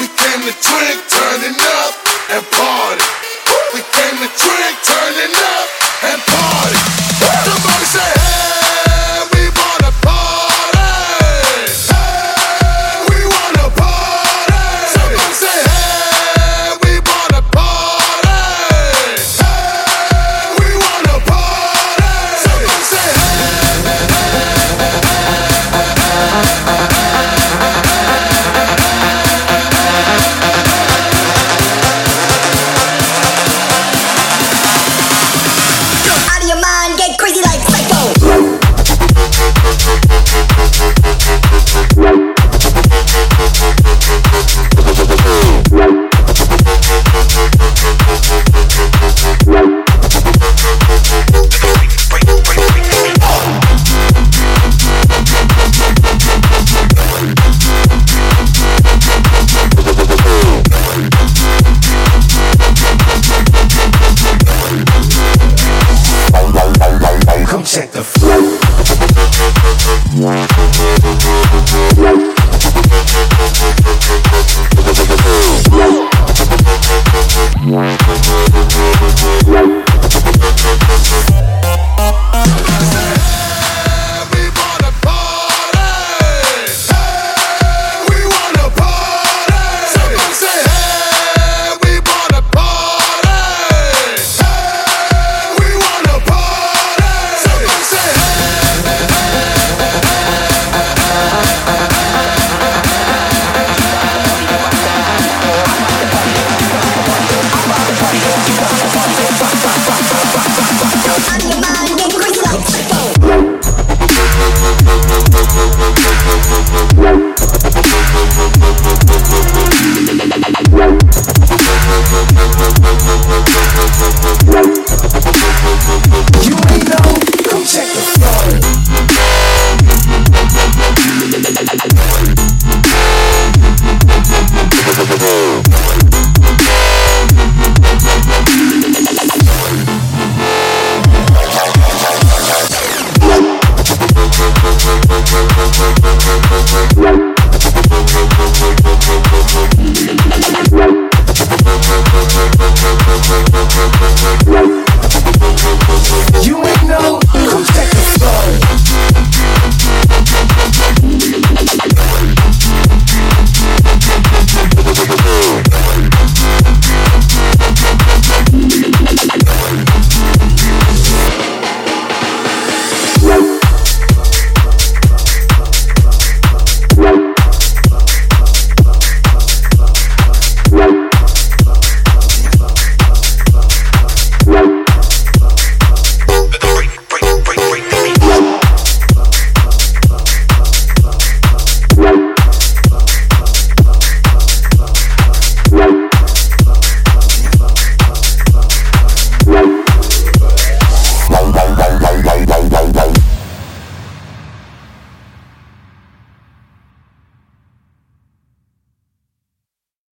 We came to trick, turning up and party. We came to trick, turning up and party. Check the flow. I'm your mind.